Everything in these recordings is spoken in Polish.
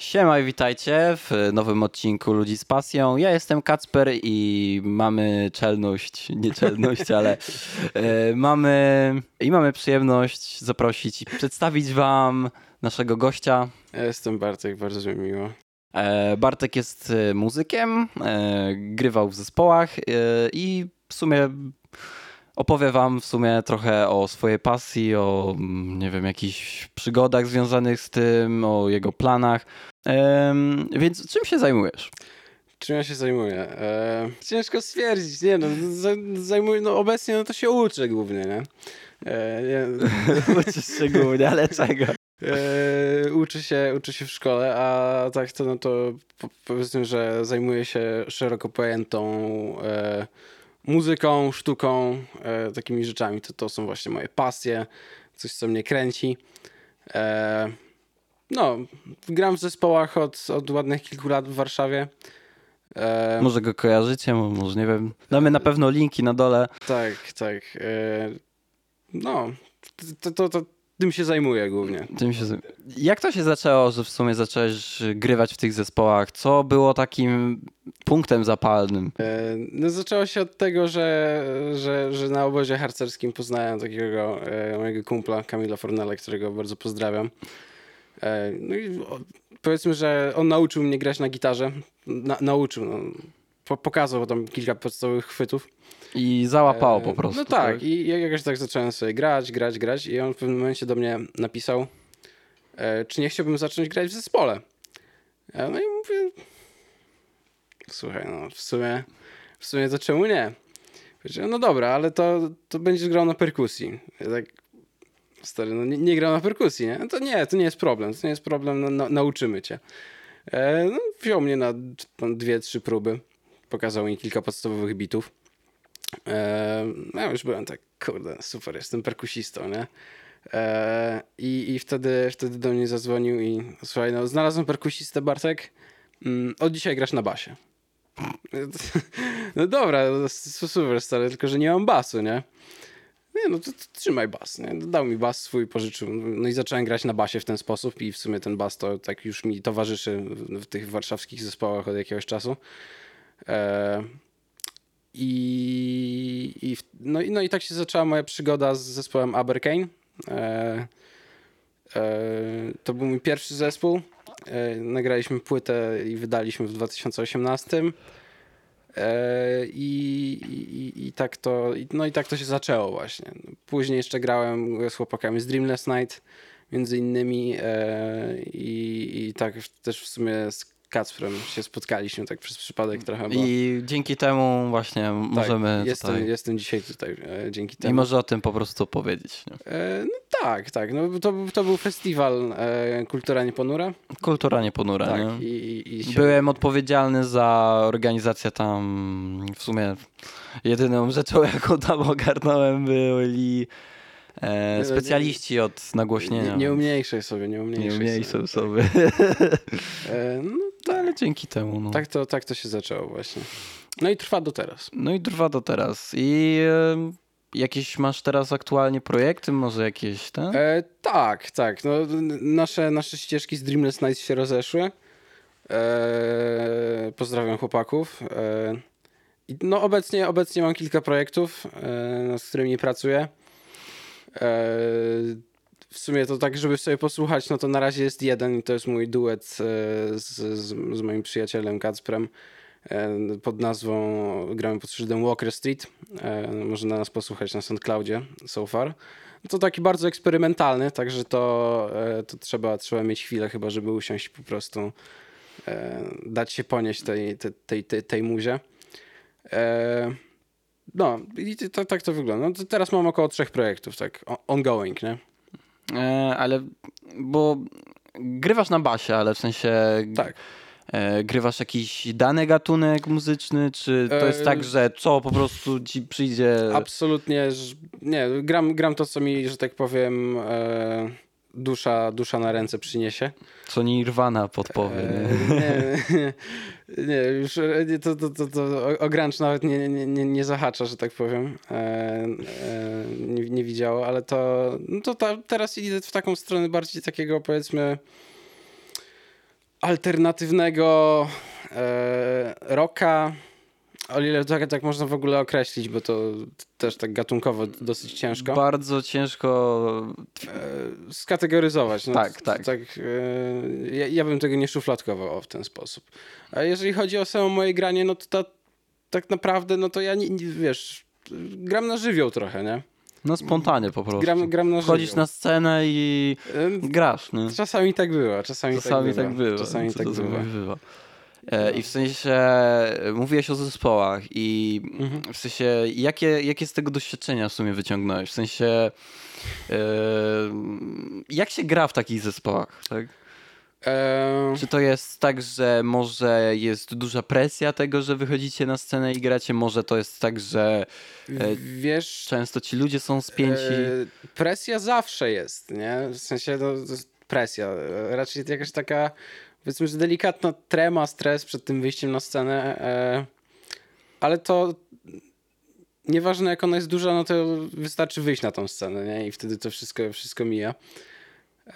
Siema i witajcie w nowym odcinku Ludzi z Pasją. Ja jestem Kacper i mamy czelność, nie czelność, ale e, mamy i mamy przyjemność zaprosić i przedstawić wam naszego gościa. Ja jestem Bartek, bardzo mi miło. E, Bartek jest e, muzykiem, e, grywał w zespołach e, i w sumie opowie wam w sumie trochę o swojej pasji, o mm, nie wiem, jakichś przygodach związanych z tym, o jego planach. Em, więc czym się zajmujesz? Czym ja się zajmuję? E, ciężko stwierdzić, nie no, za- zajmuję, no obecnie no to się uczę głównie, nie? E, nie Uczysz szczególnie, ale czego? e, uczę, się, uczę się w szkole, a tak to no to po, powiedzmy, że zajmuję się szeroko pojętą e, muzyką, sztuką, e, takimi rzeczami. To, to są właśnie moje pasje, coś co mnie kręci. E, no, gram w zespołach od, od ładnych kilku lat w Warszawie. E, Może go kojarzycie, mo- może nie wiem. Damy na pewno linki na dole. Tak, tak. E, no, to, to, to tym się zajmuję głównie. Tym się... Jak to się zaczęło, że w sumie zacząłeś grywać w tych zespołach? Co było takim punktem zapalnym? E, no, zaczęło się od tego, że, że, że na obozie harcerskim poznałem takiego e, mojego kumpla, Kamila Fornella, którego bardzo pozdrawiam. E, no i powiedzmy, że on nauczył mnie grać na gitarze. Na, nauczył, no, po, pokazał tam kilka podstawowych chwytów. I załapało E, po prostu. No tak, i ja jakoś tak zacząłem sobie grać, grać, grać i on w pewnym momencie do mnie napisał, e, czy nie chciałbym zacząć grać w zespole. No i mówię, słuchaj, no w sumie, w sumie to czemu nie? No dobra, ale to, to będziesz grał na perkusji. Ja tak, stary, no nie, nie na perkusji, nie? No to nie, to nie jest problem, to nie jest problem, no, na, nauczymy cię. E, no, wziął mnie na dwie, trzy próby, pokazał mi kilka podstawowych bitów. Eee, ja już byłem tak, kurde, super, jestem perkusistą, nie? Eee, i, I wtedy, wtedy do mnie zadzwonił i słuchaj, no znalazłem perkusistę, Bartek, mm, od dzisiaj grasz na basie. No dobra, no, super stary, tylko że nie mam basu, nie? Nie, no to, to trzymaj bas, nie? Dał mi bas swój, pożyczył. No i zacząłem grać na basie w ten sposób i w sumie ten bas to tak już mi towarzyszy w, tych warszawskich zespołach od jakiegoś czasu. Eee, i, i, no, no i tak się zaczęła moja przygoda z zespołem Abercane. E, e, to był mój pierwszy zespół. E, nagraliśmy płytę i wydaliśmy w 2018. E, i, i, I tak to, no i tak to się zaczęło właśnie. Później jeszcze grałem z chłopakami z Dreamless Night, między innymi e, i, i tak też w sumie z Kacprem się spotkaliśmy tak przez przypadek trochę. Bo... I dzięki temu właśnie Tak, możemy jestem, tutaj... jestem dzisiaj tutaj e, dzięki I temu. może o tym po prostu powiedzieć. E, no tak, tak. No, to, to był festiwal e, Kultura Nieponura. Kultura nie ponura, Tak. nie? I, i, i się, Byłem odpowiedzialny za organizację tam. W sumie jedyną rzeczą, jaką tam ogarnąłem, byli e, specjaliści od nagłośnienia. nie, nie umniejszej sobie, nie umniejszej Nie umniejszą sobie. sobie. E, no No, ale dzięki temu. No. tak to, tak to się zaczęło właśnie. No i trwa do teraz. no i trwa do teraz. I e, jakieś masz teraz aktualnie projekty? Może jakieś ten? E, tak, tak. No, nasze, nasze ścieżki z Dreamless Nights się rozeszły. E, pozdrawiam chłopaków. E, no obecnie, obecnie mam kilka projektów, e, nad którymi pracuję. E, w sumie to tak, żeby sobie posłuchać, no to na razie jest jeden i to jest mój duet e, z, z, z moim przyjacielem Kacprem e, pod nazwą, gramy pod szyldem Walker Street. Można nas posłuchać na SoundCloudzie so far. To taki bardzo eksperymentalny, także to, to trzeba, trzeba mieć chwilę chyba, żeby usiąść po prostu dać się ponieść tej, tej, tej, tej muzie. No i to, tak to wygląda. No, to teraz mam około trzech projektów, tak ongoing, nie? E, ale bo grywasz na basie, ale w sensie Tak. e, grywasz jakiś dany gatunek muzyczny, czy to jest E, tak, że co po prostu ci przyjdzie. Absolutnie, nie, gram, gram to, co mi, że tak powiem, e, dusza, dusza na ręce przyniesie. Co Nirvana podpowie. E, nie? nie, nie, już e, to, to, to, to o- o grunge nawet nie, nie, nie, nie zahacza, że tak powiem. E, e, nie, nie widziało, ale to, no to teraz idę w taką stronę bardziej takiego powiedzmy alternatywnego e, rocka. O ile tak, tak można w ogóle określić, bo to też tak gatunkowo dosyć ciężko. Bardzo ciężko. E, skategoryzować. No, tak, tak. tak e, ja, ja, bym tego nie szufladkował w ten sposób. A jeżeli chodzi o samo moje granie, no to ta, tak naprawdę, no to ja nie, nie, wiesz, gram na żywioł trochę, nie? No spontanie po prostu. Gram, gram na Wchodzisz na scenę i grasz. Nie? Czasami tak było, czasami, czasami tak, tak było. Czasami tak było. bywa. E, I w sensie mówiłeś o zespołach i mhm. w sensie jakie, jakie z tego doświadczenia w sumie wyciągnąłeś? W sensie e, jak się gra w takich zespołach, tak? Czy to jest tak, że może jest duża presja tego, że wychodzicie na scenę i gracie? Może to jest tak, że e, Wiesz, często ci ludzie są spięci? E, presja zawsze jest, nie? W sensie no, presja. Raczej jakaś taka, powiedzmy, że delikatna trema, stres przed tym wyjściem na scenę. E, ale to nieważne jak ona jest duża, no to wystarczy wyjść na tą scenę, nie? I wtedy to wszystko, wszystko mija.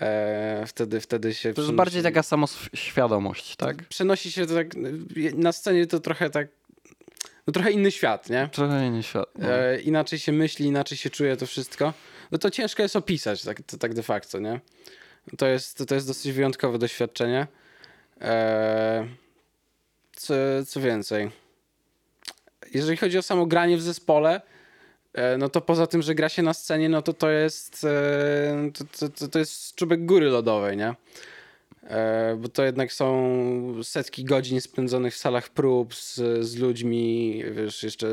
E, wtedy, wtedy się. To jest bardziej taka samoświadomość, tak? Przenosi się to tak. Na scenie to trochę tak. No trochę inny świat, nie? Trochę inny świat. No. E, inaczej się myśli, inaczej się czuje to wszystko. No to ciężko jest opisać, tak, to, tak de facto, nie? To jest, to jest dosyć wyjątkowe doświadczenie. E, co, co więcej? Jeżeli chodzi o samo granie w zespole, E, no to poza tym, że gra się na scenie, no to to jest, e, to, to, to jest czubek góry lodowej, nie? Bo to jednak są setki godzin spędzonych w salach prób z, z ludźmi, wiesz, jeszcze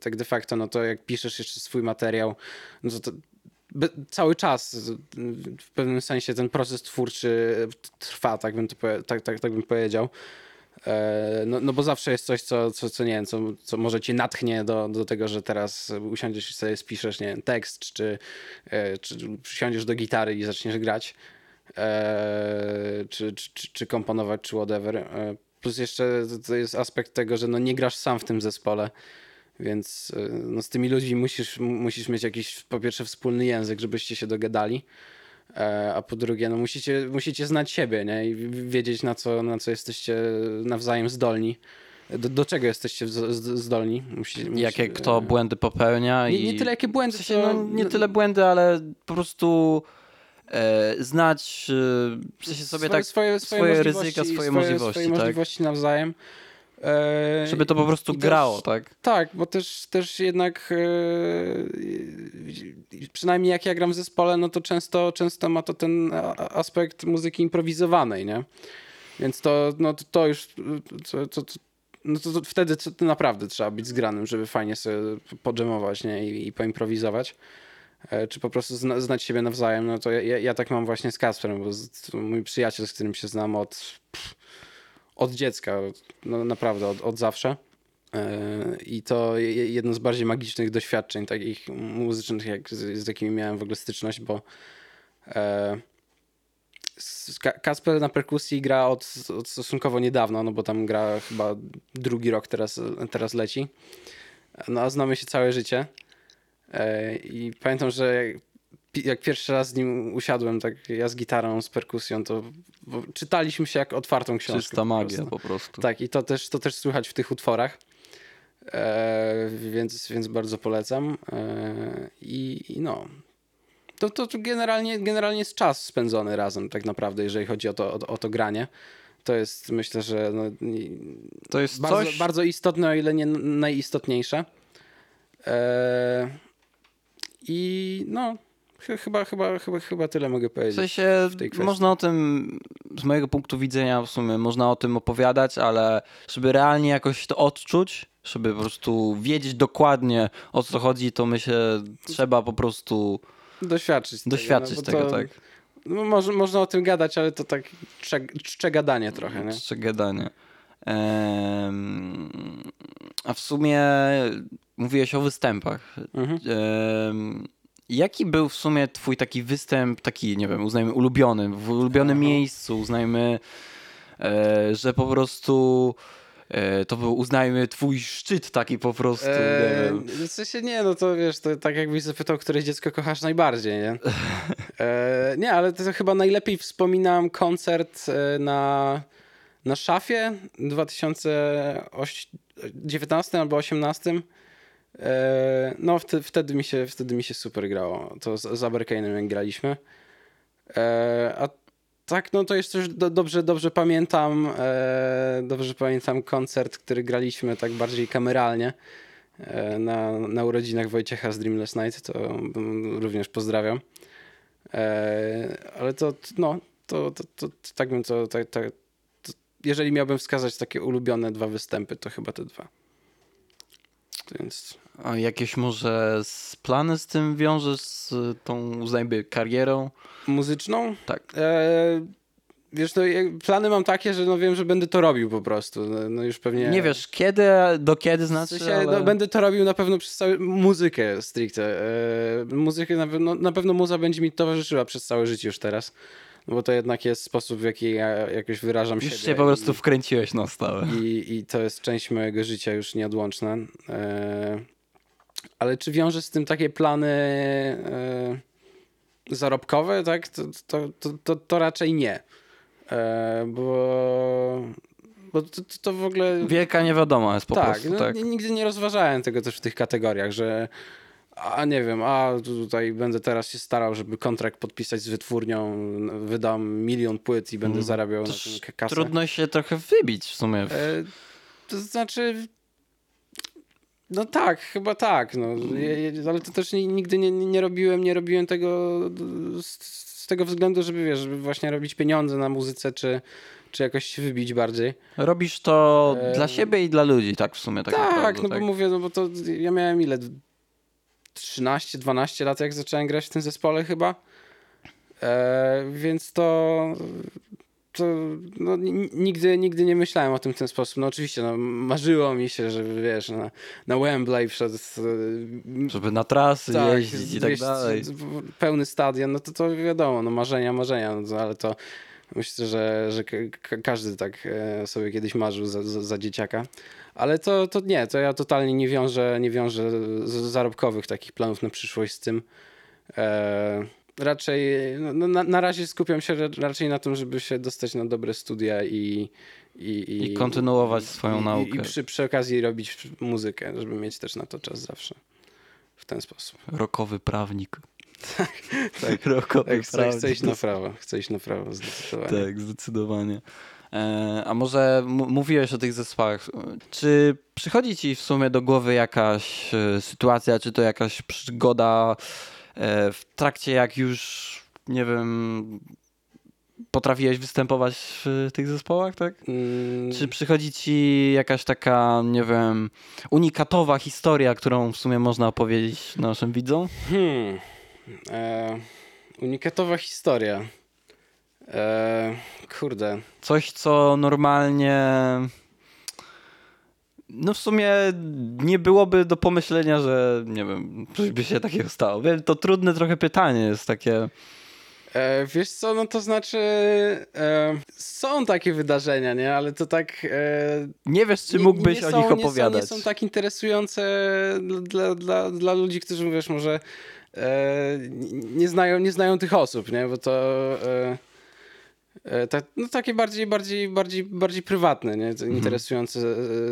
tak de facto, no to jak piszesz jeszcze swój materiał, no to cały czas w pewnym sensie ten proces twórczy trwa, tak bym, to, tak, tak, tak bym powiedział. E, no, no bo zawsze jest coś, co, co, co nie wiem, co, co może cię natchnie do, do tego, że teraz usiądziesz i sobie spiszesz, nie wiem, tekst, czy, e, czy siądziesz do gitary i zaczniesz grać, e, czy, czy, czy komponować, czy whatever. Plus jeszcze to jest aspekt tego, że no nie grasz sam w tym zespole, więc no z tymi ludźmi musisz, musisz mieć jakiś po pierwsze wspólny język, żebyście się dogadali. E, a po drugie, no musicie, musicie znać siebie nie? i wiedzieć, na co, na co jesteście nawzajem zdolni. Do, do czego jesteście zdolni? Musi, musi, jakie kto błędy popełnia. Nie, i... nie tyle jakie błędy. W sensie, no, nie tyle błędy, ale po prostu e, znać e, w sensie sobie swoje, tak swoje, swoje, swoje ryzyka, swoje, swoje możliwości. Swoje tak? możliwości nawzajem. E, Żeby to po prostu grało, też, tak? Tak, bo też, też jednak e, przynajmniej jak ja gram w zespole, no to często, często ma to ten aspekt muzyki improwizowanej, nie? Więc to, no to, to już to, to, no to, to wtedy to naprawdę trzeba być zgranym, żeby fajnie sobie podżemować nie? I, i poimprowizować. E, czy po prostu zna, znać siebie nawzajem. No to ja, ja tak mam właśnie z Kasperem, bo z, mój przyjaciel, z którym się znam od... Pff, od dziecka, no naprawdę od, od zawsze. E, I to jedno z bardziej magicznych doświadczeń takich muzycznych, jak, z, z jakimi miałem w ogóle styczność, bo e, Kasper na perkusji gra od, od, stosunkowo niedawno, no bo tam gra chyba drugi rok teraz, teraz leci. No a znamy się całe życie. E, I pamiętam, że jak pierwszy raz z nim usiadłem, tak ja z gitarą, z perkusją, to czytaliśmy się jak otwartą książkę. Czysta magia po prostu. po prostu. Tak, i to też, to też słychać w tych utworach. E, więc, więc bardzo polecam. E, i, I no. To, to generalnie, generalnie jest czas spędzony razem, tak naprawdę, jeżeli chodzi o to, o, o to granie. To jest, myślę, że no, to jest bardzo, coś... bardzo istotne, o ile nie najistotniejsze. E, I no, Chyba, chyba, chyba, chyba tyle mogę powiedzieć. W sensie w można o tym, z mojego punktu widzenia w sumie, można o tym opowiadać, ale żeby realnie jakoś to odczuć, żeby po prostu wiedzieć dokładnie o co chodzi, to myślę, trzeba po prostu doświadczyć, doświadczyć tego, no tego to, tak. No, może, można o tym gadać, ale to tak czcze, czcze gadanie trochę, nie? Czcze gadanie. Ehm, a w sumie mówiłeś o występach. Mhm. Ehm, Jaki był w sumie twój taki występ, taki, nie wiem, uznajmy ulubiony, w ulubionym Aha. miejscu, uznajmy, e, że po prostu e, to był, uznajmy, twój szczyt taki po prostu, nie Eee, wiem. w sensie nie, no to wiesz, to tak jakbyś zapytał, które dziecko kochasz najbardziej, nie? Eee, nie, ale to chyba najlepiej wspominam koncert e, na, na szafie w 2019 albo 2018. Eee, no wtedy, wtedy, mi się, wtedy mi się super grało. To z, z jak graliśmy. Eee, a tak, no to też do, dobrze, dobrze pamiętam, e, dobrze pamiętam koncert, który graliśmy tak bardziej kameralnie e, na, na urodzinach Wojciecha z Dreamless Night, to również pozdrawiam. E, ale to, no, to, to, to, to tak bym to, tak, tak, to, jeżeli miałbym wskazać takie ulubione dwa występy, to chyba te dwa. Więc A jakieś może z plany z tym wiążesz, z tą, uznajmy, karierą? muzyczną? Tak. E, wiesz, no, plany mam takie, że no wiem, że będę to robił po prostu. No, no już pewnie... Nie wiesz kiedy, do kiedy W znaczy, sensie, ale... no, będę to robił na pewno przez całe muzykę stricte. E, muzykę na pewno, na pewno muza będzie mi towarzyszyła przez całe życie już teraz. No bo to jednak jest sposób, w jaki ja jakoś wyrażam Już siebie. się po prostu i, wkręciłeś na stałe. i, I to jest część mojego życia już nieodłączna. E, ale czy wiąże z tym takie plany e, zarobkowe, tak? To, to, to, to, raczej nie. E, bo bo to, to, w ogóle... Wielka niewiadoma jest po tak, prostu, no, tak. ni- Nigdy nie rozważałem tego też w tych kategoriach, że a nie wiem, a tutaj będę teraz się starał, żeby kontrakt podpisać z wytwórnią, wydam milion płyt i będę Mm, zarabiał na tym kasę. Trudno się trochę wybić w sumie. E, to znaczy... No tak, chyba tak, no, ale to też ni- nigdy nie, nie robiłem, nie robiłem tego z, z tego względu, żeby wiesz, żeby właśnie robić pieniądze na muzyce, czy, czy jakoś się wybić bardziej. Robisz to E, dla siebie i dla ludzi, tak w sumie tak, Tak, naprawdę. no tak? bo mówię, no bo to ja miałem ile? 13-12 lat, jak zacząłem grać w tym zespole chyba. E, więc to, to no, ni- nigdy, nigdy nie myślałem o tym w ten sposób. No oczywiście, no, marzyło mi się, żeby wiesz, na, na Wembley przed e, Żeby na trasy jeździć i tak wiesz, dalej. pełny stadion, no to to wiadomo, no marzenia, marzenia, no ale to myślę, że, że ka- ka- każdy tak e, sobie kiedyś marzył za, za, za dzieciaka. Ale to, to nie, to ja totalnie nie wiążę, nie wiążę zarobkowych takich planów na przyszłość z tym. E, raczej, no, na, na razie skupiam się ra- raczej na tym, żeby się dostać na dobre studia i i, I kontynuować swoją i, naukę. I, i przy, przy okazji robić muzykę, żeby mieć też na to czas zawsze. W ten sposób. Rokowy prawnik. tak. Rokowy Tak, chcę, prawnik. chcę iść na prawo, chcę iść na prawo zdecydowanie. Tak, zdecydowanie. E, a może mówiłeś o tych zespołach. Czy przychodzi ci w sumie do głowy jakaś e, sytuacja, czy to jakaś przygoda e, w trakcie jak już, nie wiem, potrafiłeś występować w tych zespołach, tak? Mm, Czy przychodzi ci jakaś taka, nie wiem, unikatowa historia, którą w sumie można opowiedzieć naszym widzom? Hmm. E, unikatowa historia. E, kurde. Coś, co normalnie. No w sumie nie byłoby do pomyślenia, że nie wiem, coś by się takiego stało. Wiem, to trudne trochę pytanie jest takie. E, wiesz co, no to znaczy e, są takie wydarzenia, nie? Ale to tak... E, Nie wiesz, czy nie- mógłbyś nie o są- nich opowiadać. Nie są, nie są tak interesujące dla, dla, dla, ludzi, którzy, wiesz, może e, nie, znają, nie znają tych osób, nie? Bo to... Tak, no takie bardziej, bardziej, bardziej, bardziej prywatne, nie? To interesujące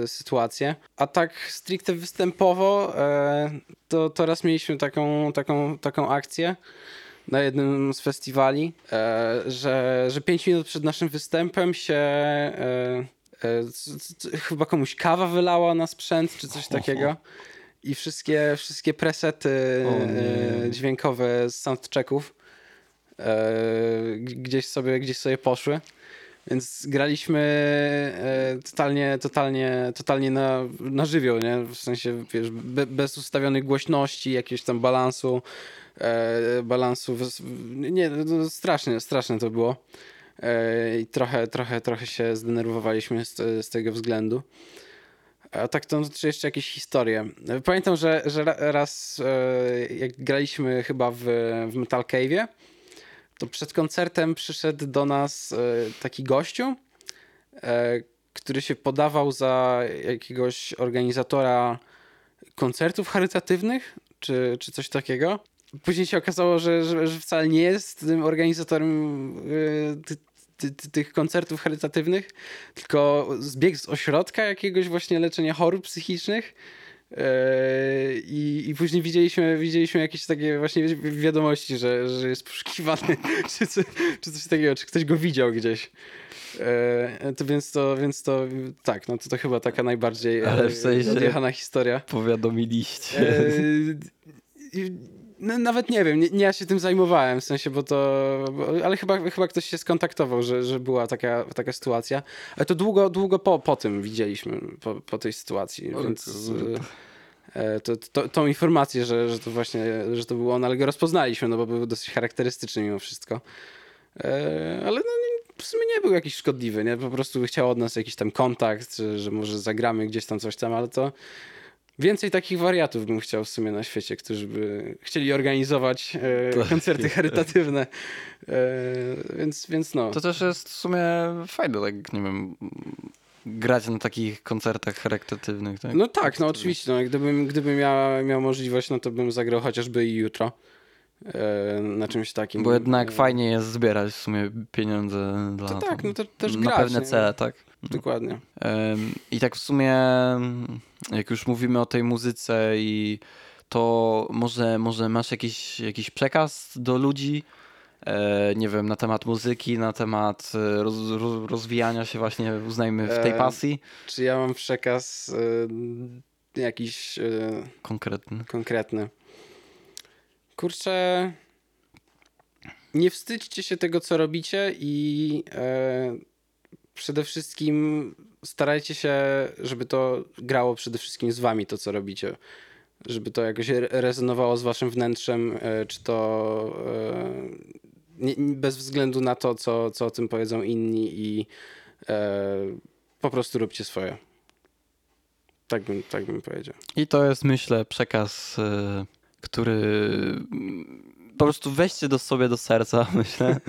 e, sytuacje. A tak stricte występowo, to, to raz mieliśmy taką, taką, taką akcję na jednym z festiwali, że, że 5 minut przed naszym występem się chyba komuś kawa wylała na sprzęt czy coś takiego. I wszystkie, wszystkie presety dźwiękowe z soundchecków gdzieś, sobie, gdzieś sobie poszły. Więc graliśmy e, totalnie, totalnie, totalnie na, na żywioł, nie? W sensie, wiesz, be, bez ustawionej głośności, jakiegoś tam balansu, e, balansu, nie, no, strasznie, straszne to było. E, I trochę, trochę, trochę się zdenerwowaliśmy z, z tego względu. A tak to czy jeszcze jakieś historie. Pamiętam, że, że ra- raz e, jak graliśmy chyba w, w Metal Cave'ie, to przed koncertem przyszedł do nas e, taki gościu, e, który się podawał za jakiegoś organizatora koncertów charytatywnych, czy, czy coś takiego. Później się okazało, że, że, że wcale nie jest tym organizatorem y, ty, ty, ty, tych koncertów charytatywnych, tylko zbiegł z ośrodka jakiegoś właśnie leczenia chorób psychicznych. Yy, I, I później widzieliśmy, widzieliśmy jakieś takie właśnie wi- wiadomości, że, że jest poszukiwany, czy, co, czy coś takiego, czy ktoś go widział gdzieś. Yy, To więc to, więc to tak, no to, to chyba taka najbardziej Ale e, w sensie- odjechana historia. Powiadomiliście. No, nawet nie wiem, nie, nie ja się tym zajmowałem, w sensie, bo to, bo, ale chyba, chyba ktoś się skontaktował, że, że była taka, taka sytuacja, ale to długo, długo po, po tym widzieliśmy, po, po tej sytuacji, O więc kurde. e, to, to, tą informację, że, że to właśnie, że to był on, ale go rozpoznaliśmy, no bo był dosyć charakterystyczny mimo wszystko, e, ale no, w sumie nie był jakiś szkodliwy, nie, po prostu chciał od nas jakiś tam kontakt, że może zagramy gdzieś tam coś tam, ale to Więcej takich wariatów bym chciał w sumie na świecie, którzy by chcieli organizować e, Tak. koncerty charytatywne. E, więc, więc no. To też jest w sumie fajne, tak nie wiem, grać na takich koncertach charytatywnych, tak? No tak, no oczywiście. No, gdybym, gdybym miał, miał możliwość, no to bym zagrał chociażby i jutro e, na czymś takim. Bo jednak E, fajnie jest zbierać w sumie pieniądze dla To tak, no to też na grać. pewne nie? cele, tak? Dokładnie. Em, I tak w sumie, jak już mówimy o tej muzyce i to może, może masz jakiś, jakiś przekaz do ludzi, e, nie wiem, na temat muzyki, na temat e, roz, roz, rozwijania się właśnie, uznajmy, w tej E, pasji Czy ja mam przekaz jakiś konkretny. konkretny. Kurczę, nie wstydźcie się tego, co robicie i przede wszystkim starajcie się, żeby to grało przede wszystkim z wami, to co robicie. Żeby to jakoś re- rezonowało z waszym wnętrzem, e, czy to e, bez względu na to, co, co o tym powiedzą inni i e, po prostu róbcie swoje. Tak bym, tak bym powiedział. I to jest, myślę, przekaz, który po prostu weźcie do sobie do serca, myślę.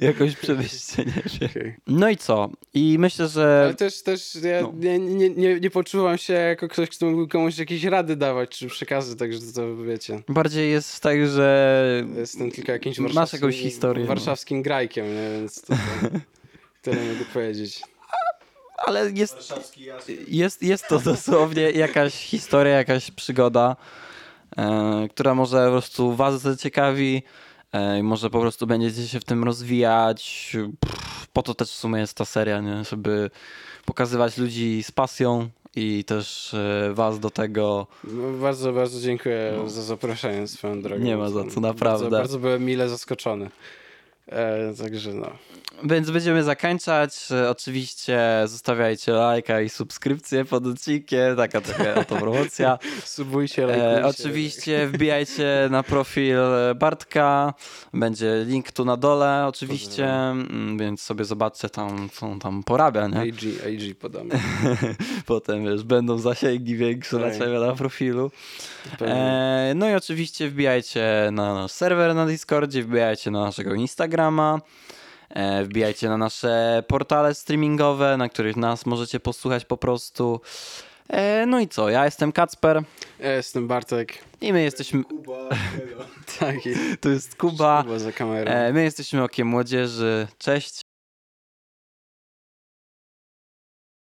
Jakoś przewieźcie, nie. Okej. No i co? I myślę, że Ale też, też ja no. nie, nie, nie, nie poczuwam się jako ktoś, kto mógł komuś jakieś rady dawać, czy przekazy, także to wiecie. bardziej jest tak, że Jestem tylko jakimś Masz warszawskim, jakąś historię, no. warszawskim grajkiem, nie? więc to, to tyle mogę powiedzieć. ale jest, jest, jest to dosłownie jakaś historia, jakaś przygoda, która może po prostu was zaciekawi, e, i może po prostu będziecie się w tym rozwijać. Po to też w sumie jest ta seria, nie? żeby pokazywać ludzi z pasją i też e, was do tego. No, bardzo, bardzo dziękuję za zaproszenie swoją drogą. Nie ma za co, naprawdę. Bardzo, bardzo byłem mile zaskoczony. E, także no. Więc będziemy zakończać. E, Oczywiście zostawiajcie lajka i subskrypcję pod odcinkiem. Taka trochę autopromocja. Subujcie, E, lajkujcie. oczywiście wbijajcie na profil Bartka. Będzie link tu na dole, oczywiście. Mm, Więc sobie zobaczcie tam, co on tam porabia, nie? AG, AG podamy. Potem wiesz, będą zasięgi większe na Tak. ciebie na profilu. E, no i oczywiście wbijajcie na nasz serwer na Discordzie, wbijajcie na naszego Instagrama. E, wbijajcie na nasze portale streamingowe, na których nas możecie posłuchać po prostu. E, no i co? Ja jestem Kacper Ja jestem Bartek. i my jesteśmy. Kuba, tego. Tak, To jest Kuba. Kuba za kamerą. E, my jesteśmy okiem młodzieży. Cześć.